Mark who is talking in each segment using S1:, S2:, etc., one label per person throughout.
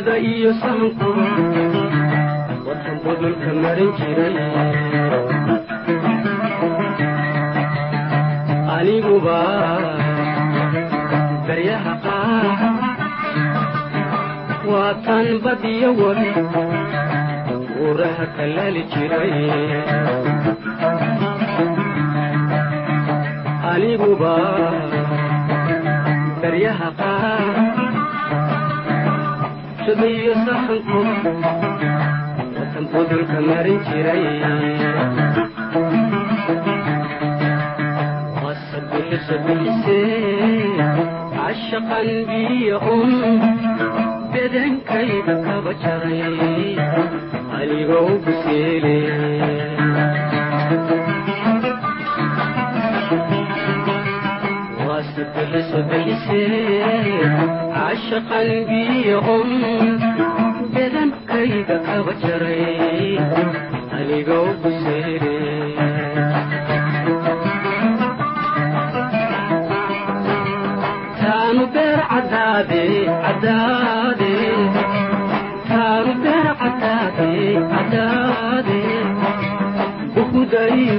S1: bulshada iyo sahanku wadan budulka marin jiray. Aniguba daryaha qaar waatan badiyo wali uuraha kalaali jiray. Aniguba daryaha qaar watan budulka marin jiray wasabixisa bixisee cashaqan biyo un bedankayga kaba jaray anigoo buseele wasabixisa bixisee cashaqan biyo un bedankayga kaba jaray anigoo buseele taanu beer cadaade cadaade taanu beer cadaade cadaade bukudayo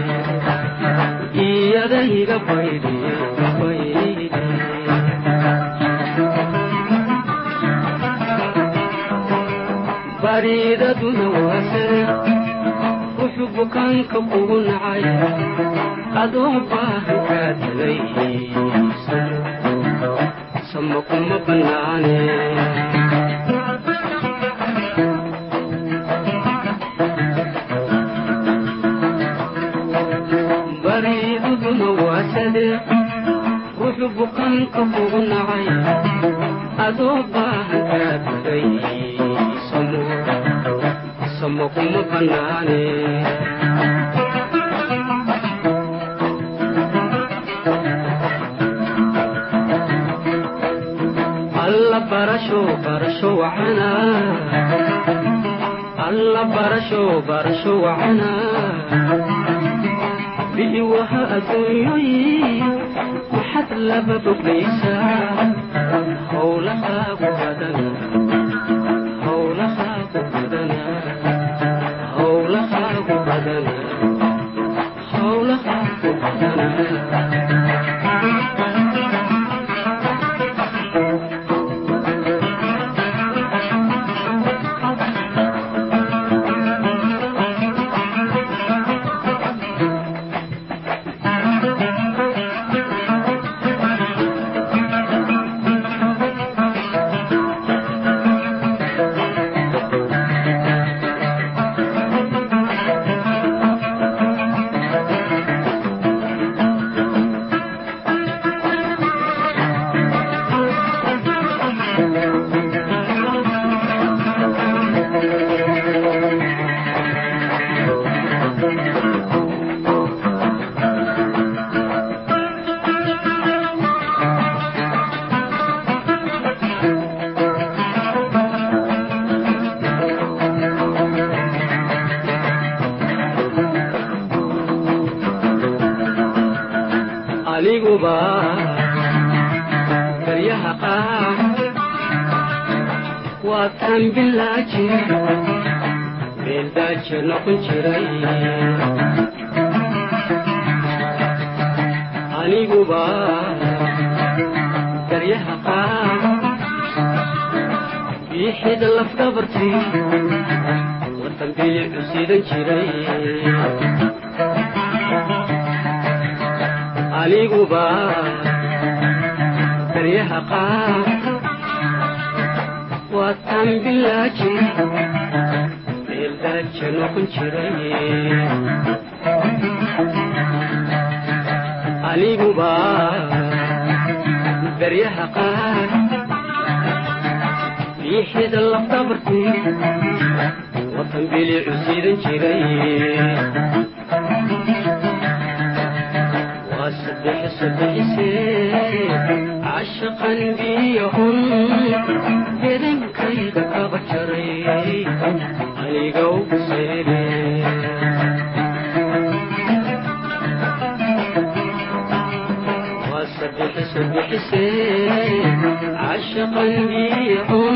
S1: bariidaduna waasare wuxuu bukaanka kugu nacay adoo baahan kaa tagay sama kuma bannaane wuxuu bukaanka kugu nacay adoo baahan kaa tagay sama kuma bannaane alla barasho barasho wacana alla barasho barasho wacana bi'iwaha adduunyoyi maxad laba boglaysaa howlahaagu badana aniguba baryaha qaar. Waa taan bilaaji meeldaaje noqon jiray. Aniguba baryaha qaar. Biixida lafdhabartii watan bilicu sidan jiray aniguba baryaha qaar. Waa taan bilaaji meeldaaje noqon jiray. Aniguba baryaha qaar. Biixida lafdhabartii watan bilicu siidan jiray cashaqanbiyahun dedankayda kaba jaray aygow seeeasabixise cashaqanbiyahun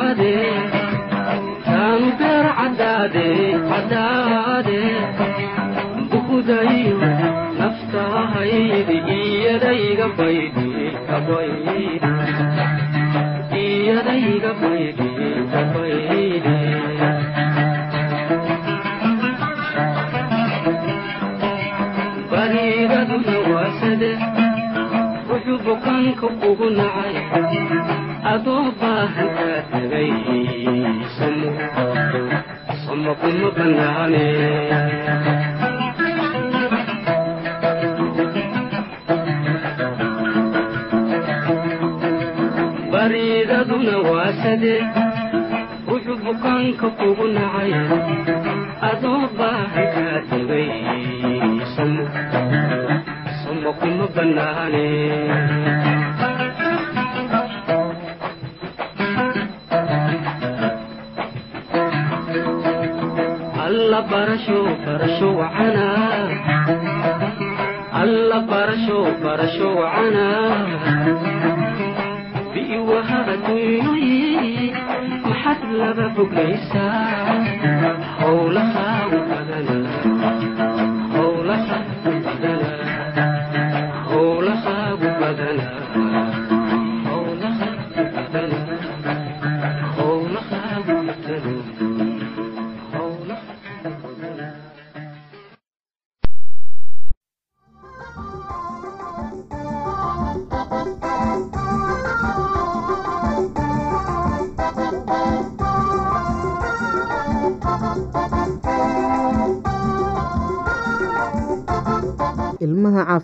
S1: naftahaydi iyadayga baydi iyadayga baydi bariiraduna waasade wuxuu bukaanka ugu nacay adoo baahan kaa tagay samo kuma banaane wuxuu bukaanka kugu nacay adoo baahan kaa tagay samo kuma banaane alla barasho barasho wacana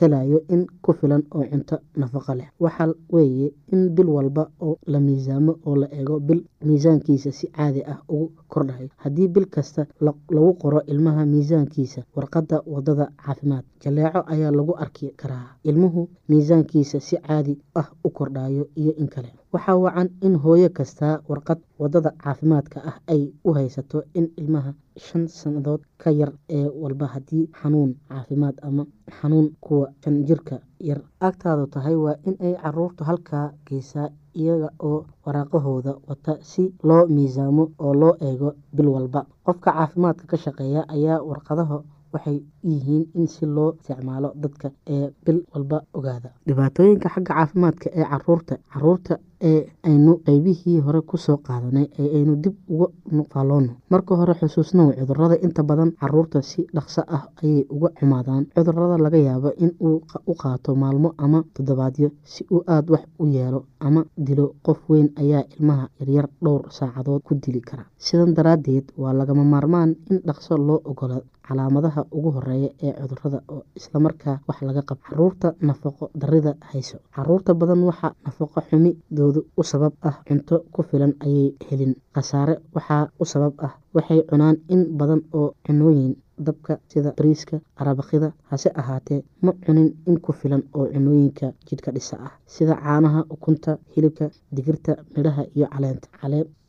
S2: helayo in ku filan oo cunto nafaqo leh. Waxa weeye in bil walba oo la miisaamo oo la eego bil miisaankiisa si caadi ah ugu kordhayo haddii bil kasta lagu qoro ilmaha miisaankiisa warqadda waddada caafimaad jaleeco ayaa lagu arki karaa. Ilmuhu miisaankiisa si caadi ah u kordhayo iyo in kale. Waxaa wacan in hooyo kastaa warqad waddada caafimaadka ah ay u haysato in ilmaha shan sannadood ka yar ee walba haddii xanuun caafimaad ama xanuun kuwa shan jirka yar. Agtaadu tahay waa in ay caruurtu halkaa geysaa iyaga oo waraaqahooda wata si loo miisaamo oo loo eego bil walba. Qofka caafimaadka ka shaqeeya ayaa warqadaha waxay yihiin in si loo isticmaalo dadka ee bil walba ogaada. Dhibaatooyinka xagga caafimaadka ee carruurta carruurta ee aynu qeybihii hore ku soo qaadanay ee aynu dib uga nuqaaloono marka hore xusuusnow cudurrada inta badan carruurta si dhaqso ah ayay uga xumaadaan. Cudurada laga yaabo in uu u qaato maalmo ama toddobaadyo si uu aada wax u yeelo ama dilo qof weyn ayaa ilmaha yaryar dhowr saacadood ku dili kara. Sidan daraaddeed waa lagama maarmaan in dhaqso loo ogolo calaamadaha ugu horreeya ee cudurrada oo islamarkaa wax laga qabo carruurta nafaqo darida hayso. Caruurta badan waxaa nafaqo xumidoodu u sabab ah cunto ku filan ayay helin. Khasaare waxaa u sabab ah. Waxay cunaan in badan oo cunooyin dabka sida bariiska arabakida hase ahaatee ma cunin in ku filan oo cunooyinka jidhka dhisa ah sida caanaha ukunta hilibka digirta midhaha iyo caleenta.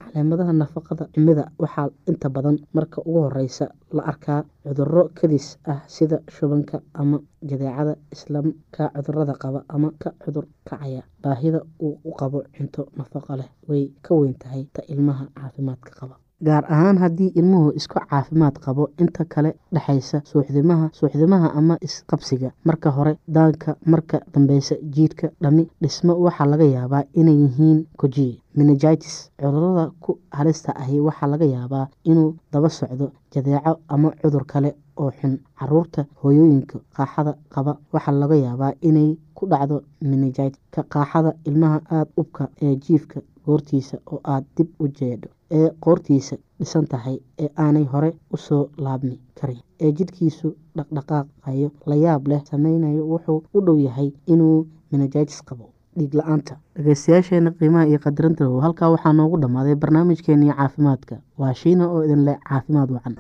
S2: Caleemadaha nafaqada xumida waxaa inta badan marka ugu horeysa la arkaa cuduro kadis ah sida shubanka ama jadeecada islaamka cudurrada qaba ama ka cudur kacaya. Baahida uu u qabo cunto nafaqo leh way ka weyn tahay ta ilmaha caafimaadka qaba gaar ahaan haddii ilmuhu isku caafimaad qabo inta kale dhexaysa suuxdimaha suuxdimaha ama isqabsiga. Marka hore daanka marka dambeysa jiidhka dhami dhismo waxaa laga yaabaa inay yihiin kojiye menegitis cudurrada ku halista ahi waxaa laga yaabaa inuu daba socdo jadeeco ama cudur kale oo xun. Caruurta hooyooyinka qaaxada qaba waxaa laga yaabaa inay ku dhacdo menegit ka qaaxada ilmaha aada ubka ee jiifka goortiisa oo aada dib u jeedho ee qoortiisa dhisan tahay ee aanay hore u soo laabmi karin. Ee jidhkiisu dhaqdhaqaaqayo layaab leh sameynayo wuxuu u dhow yahay inuu menegitis qabo dhiig la'aanta. Dhegeystayaasheena qiimaha iyo qadarinta halkaa waxaa noogu dhammaaday barnaamijkeenii caafimaadka. Waa shiina oo idin leh caafimaad wacan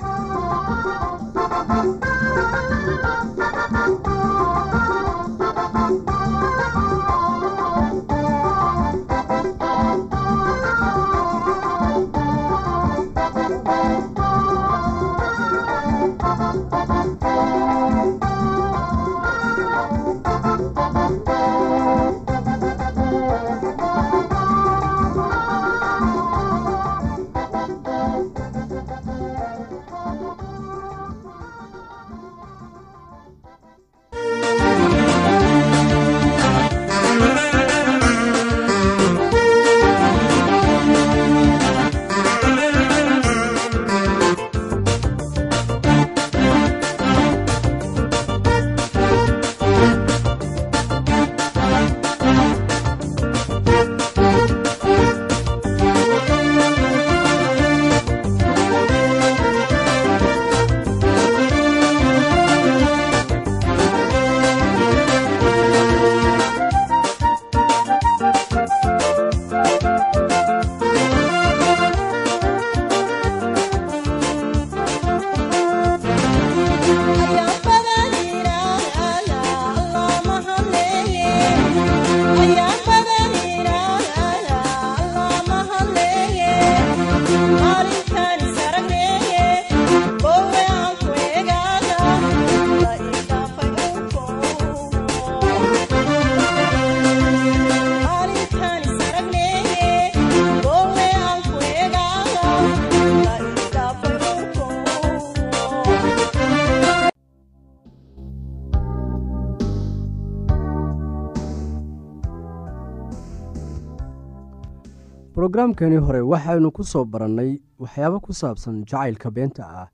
S3: brogaraamkani hore waxaynu ku soo barannay waxyaabo ku saabsan jacaylka beenta ah.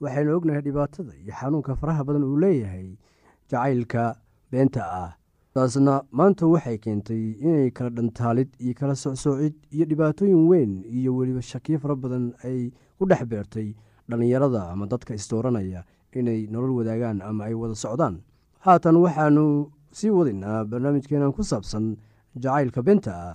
S3: Waxaynu ognahay dhibaatada iyo xanuunka faraha badan uu leeyahay jacaylka beenta ah. Taasna maanta waxay keentay inay kala dhantaalid iyo kala socsoocid iyo dhibaatooyin weyn iyo weliba shakiyo fara badan ay ku dhex beertay dhallinyarada ama dadka isdooranaya inay nolol wadaagaan ama ay wada socdaan. Haatan waxaanu sii wadaynaa barnaamijkeenan ku saabsan jacaylka beenta ah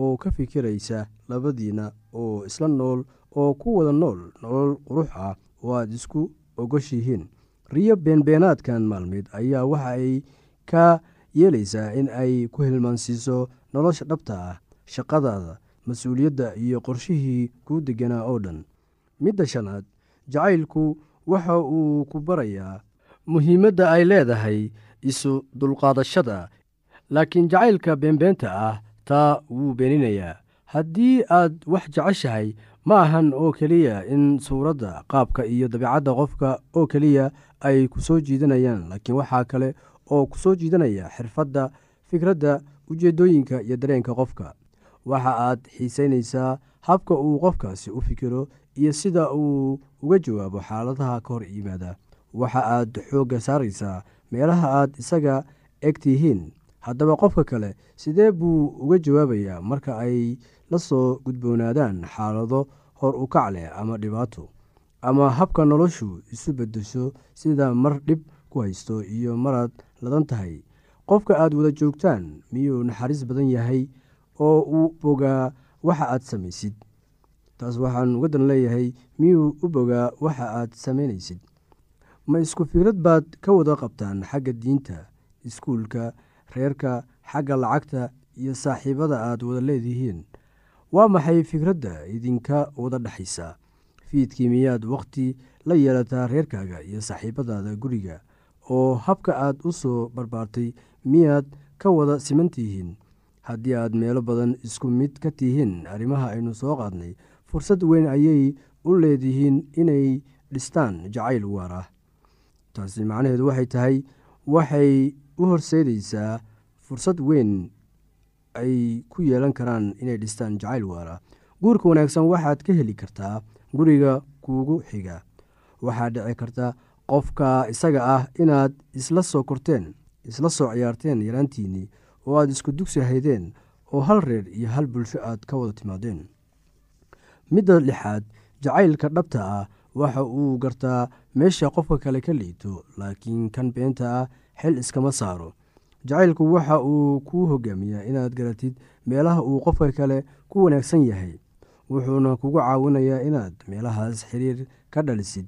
S3: oo ka fikiraysa labadiina oo isla nool oo ku wada nool nolol qurux ah oo aad isku ogoshihiin. Riyo beenbeenaadkan maalmeed ayaa waxa ay ka yeelaysaa in ay ku hilmaansiiso nolosha dhabta ah shaqadaada mas'uuliyadda iyo qorshihii kuu deganaa oo dhan. Midda shanaad jacaylku waxa uu ku barayaa muhiimadda ay leedahay isu dulqaadashada. Laakiin jacaylka beenbeenta ah taa wuu beeninayaa. Haddii aad wax jeceshahay ma ahan oo keliya in suuradda qaabka iyo dabeicadda qofka oo keliya ay ku soo jiidanayaan laakiin waxaa kale oo ku soo jiidanaya xirfadda fikradda ujeeddooyinka iyo dareenka qofka. Waxa aad xiisaynaysaa habka uu qofkaasi u fikiro iyo sida uu uga jawaabo xaaladaha ka hor yimaada. Waxa aad xoogga saaraysaa meelaha aad isaga eg tihiin haddaba qofka kale sidee buu uga jawaabayaa marka ay la soo gudboonaadaan xaalado hor u kac leh ama dhibaato ama habka noloshu isu beddesho sida mar dhib ku haysto iyo maraad ladan tahay? Qofka aad wada joogtaan miyuu naxariis badan yahay oo uu bogaa waxa aad samaysid? Taas waxaan uga dan leeyahay miyuu u bogaa waxa aad samaynaysid? Ma isku fikrad baad ka wada qabtaan xagga diinta iskuulka reerka xagga lacagta iyo saaxiibada aad wada leedihiin. Waa maxay fikradda idinka wada dhexaysa fiidkii miyaad wakhti la yeelataa reerkaaga iyo saaxiibadaada guriga? Oo habka aad u soo barbaartay miyaad ka wada siman tihiin haddii aad meelo badan isku mid ka tihiin arrimaha aynu soo qaadnay fursad weyn ayay u leedihiin inay dhistaan jacayl waar ah taasi macnaheedu waxay tahay waxay u horseedaysaa fursad weyn ay ku yeelan karaan inay dhistaan jacayl waara. Guurka wanaagsan waxaad ka heli kartaa guriga kuugu xiga. Waxaa dhici karta qofka isaga ah inaad isla soo korteen isla soo ciyaarteen yaraantiinnii oo aad isku dugsi haydeen oo hal reer iyo hal bulsho aad ka wada timaadeen. Midda lixaad jacaylka dhabta ah waxa uu gartaa meesha qofka kale ka liito laakiin kan beenta ah xil iskama saaro. Jacaylku waxa uu kuu hogaamiyaa inaad garatid meelaha uu qofka kale ku wanaagsan yahay wuxuuna kugu caawinayaa inaad meelahaas xiriir ka dhalisid.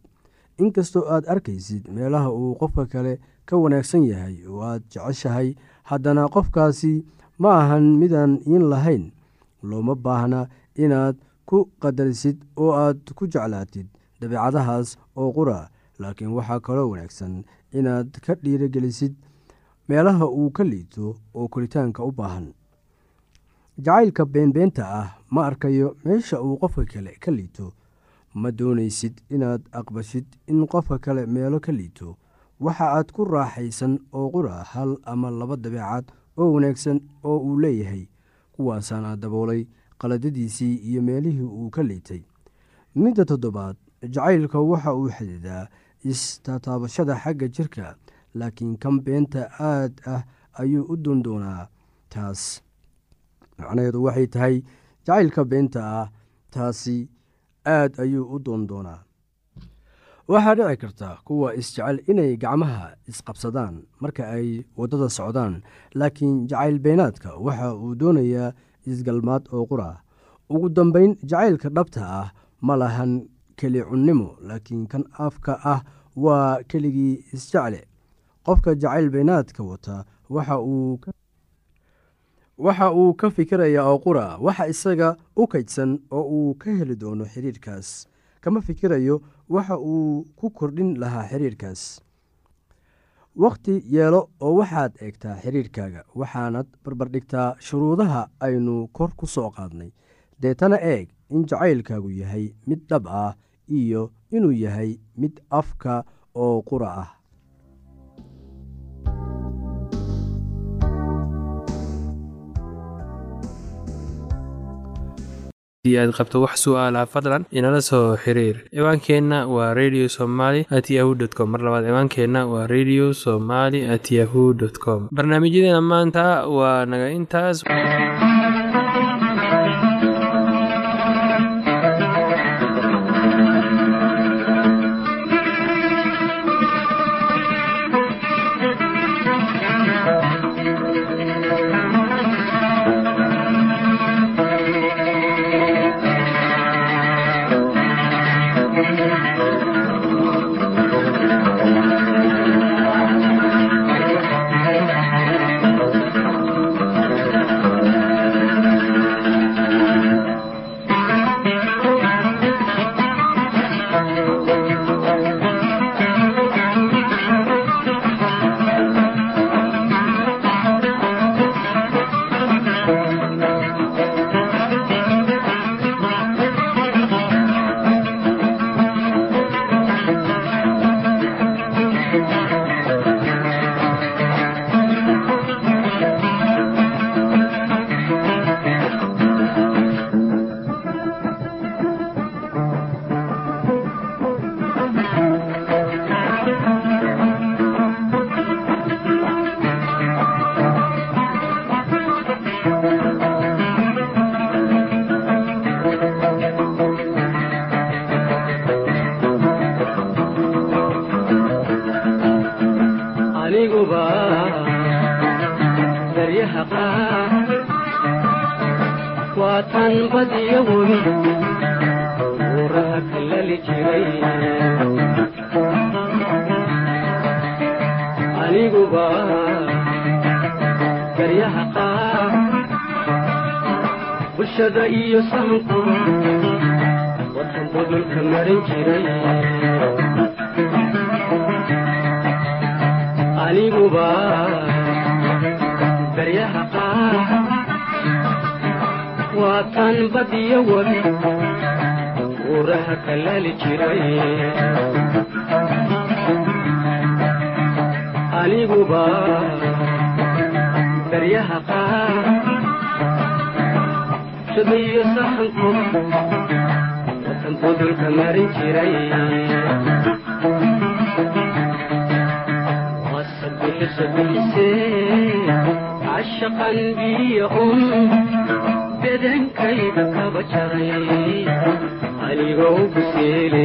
S3: Inkastoo aad arkaysid meelaha uu qofka kale ka wanaagsan yahay oo aad jeceshahay haddana qofkaasi ma ahan midaan iin lahayn. Looma baahna inaad ku qadarisid oo aad ku jeclaatid dabeecadahaas oo qura laakiin waxaa kaloo wanaagsan inaad ka dhiirogelisid meelaha uu ka liito oo koritaanka u baahan. Jacaylka beenbeenta ah ma arkayo meesha uu qofka kale ka liito. Ma doonaysid inaad aqbashid in qofka kale meelo ka liito. Waxa aad ku raaxaysan oo qura hal ama laba dabeecad oo wanaagsan oo uu leeyahay kuwaasaan aad daboolay qaladadiisii iyo meelihii uu ka liitay. Midda toddobaad jacaylka waxa uu xididaa istataabashada xagga jirka laakiin kan beenta aad ah ayuu u doondoonaa taas macnaheedu waxay tahay jacaylka beenta ah taasi aad ayuu u doondoonaa waxaa dhici karta kuwa isjecel inay gacmaha isqabsadaan marka ay waddada socdaan laakiin jacayl beenaadka waxa uu doonayaa isgalmaad oo qura. Ugu dambeyn jacaylka dhabta ah ma lahan keli cunnimo laakiin kan afka ah waa keligii isjecle qofka jacayl beenaadka wata waxa uu ka fikirayaa oo qura waxa isaga u kaydsan oo uu ka heli doono xiriirkaas. Kama fikirayo waxa uu ku kordhin lahaa xiriirkaas. Wakhti yeelo oo waxaad eegtaa xiriirkaaga waxaanad barbardhigtaa shuruudaha aynu kor ku soo qaadnay deetana eeg in jacaylkaagu yahay mid dhab ah iyo inuu yahay mid afka oo qura ah.
S4: Aad qabto wax su'aalaha fadlan inala soo xiriir. Ciwaankeenna waa radio somaly at yahu dt com. Mar labaad ciwaankeenna waa radio somaly at yahu dt com. Barnaamijyadeena maanta waa naga intaas
S1: bulshada iyo sahanku wadan budulka marin jiray aniguba daryaha qaar waa badiyo webi buuraha kalali jiray aniguba daryaha qaar shabiyo sahanku watan budulka marin jiray un bedankayga kaba jaray anigoo guseele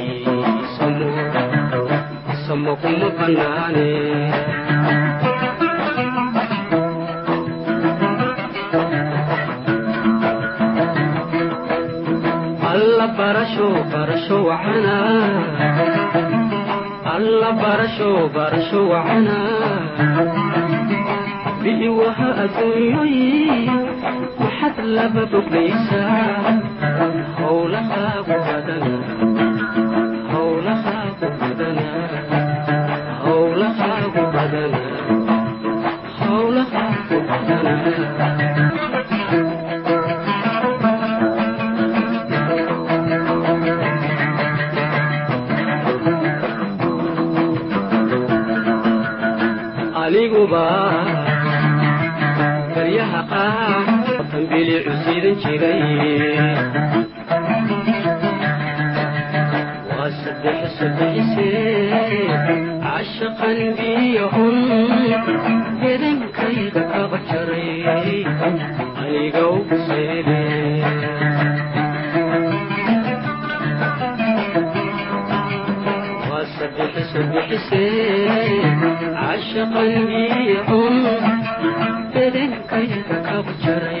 S1: waha adduunyoyi maxad laba boglaysaa howlahaagu siidan jiray waa saddex jaray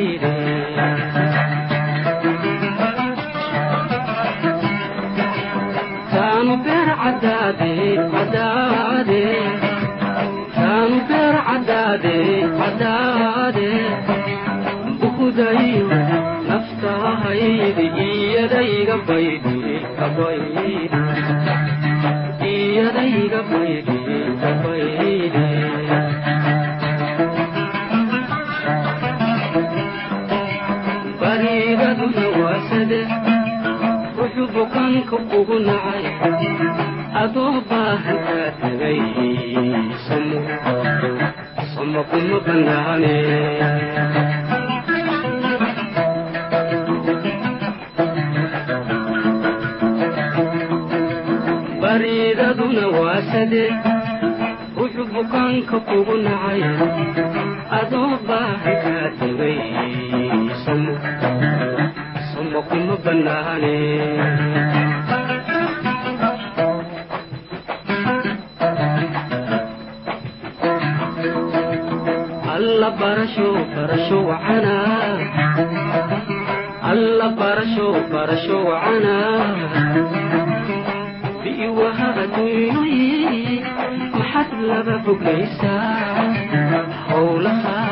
S1: bariigaduna waa sade wuxuu bukaanka ugu nacay adoo baahan kaa tagay samo samo kuma bannaane bariidaduna waa sade wuxuu bukaanka kugu nacay adoo baahan kaa tagay samo samo kuma bannaane alla barasho barasho wacana. Alla barasho barasho wacana. Adduunyoyi maxad laba foglaysaa howlahaagu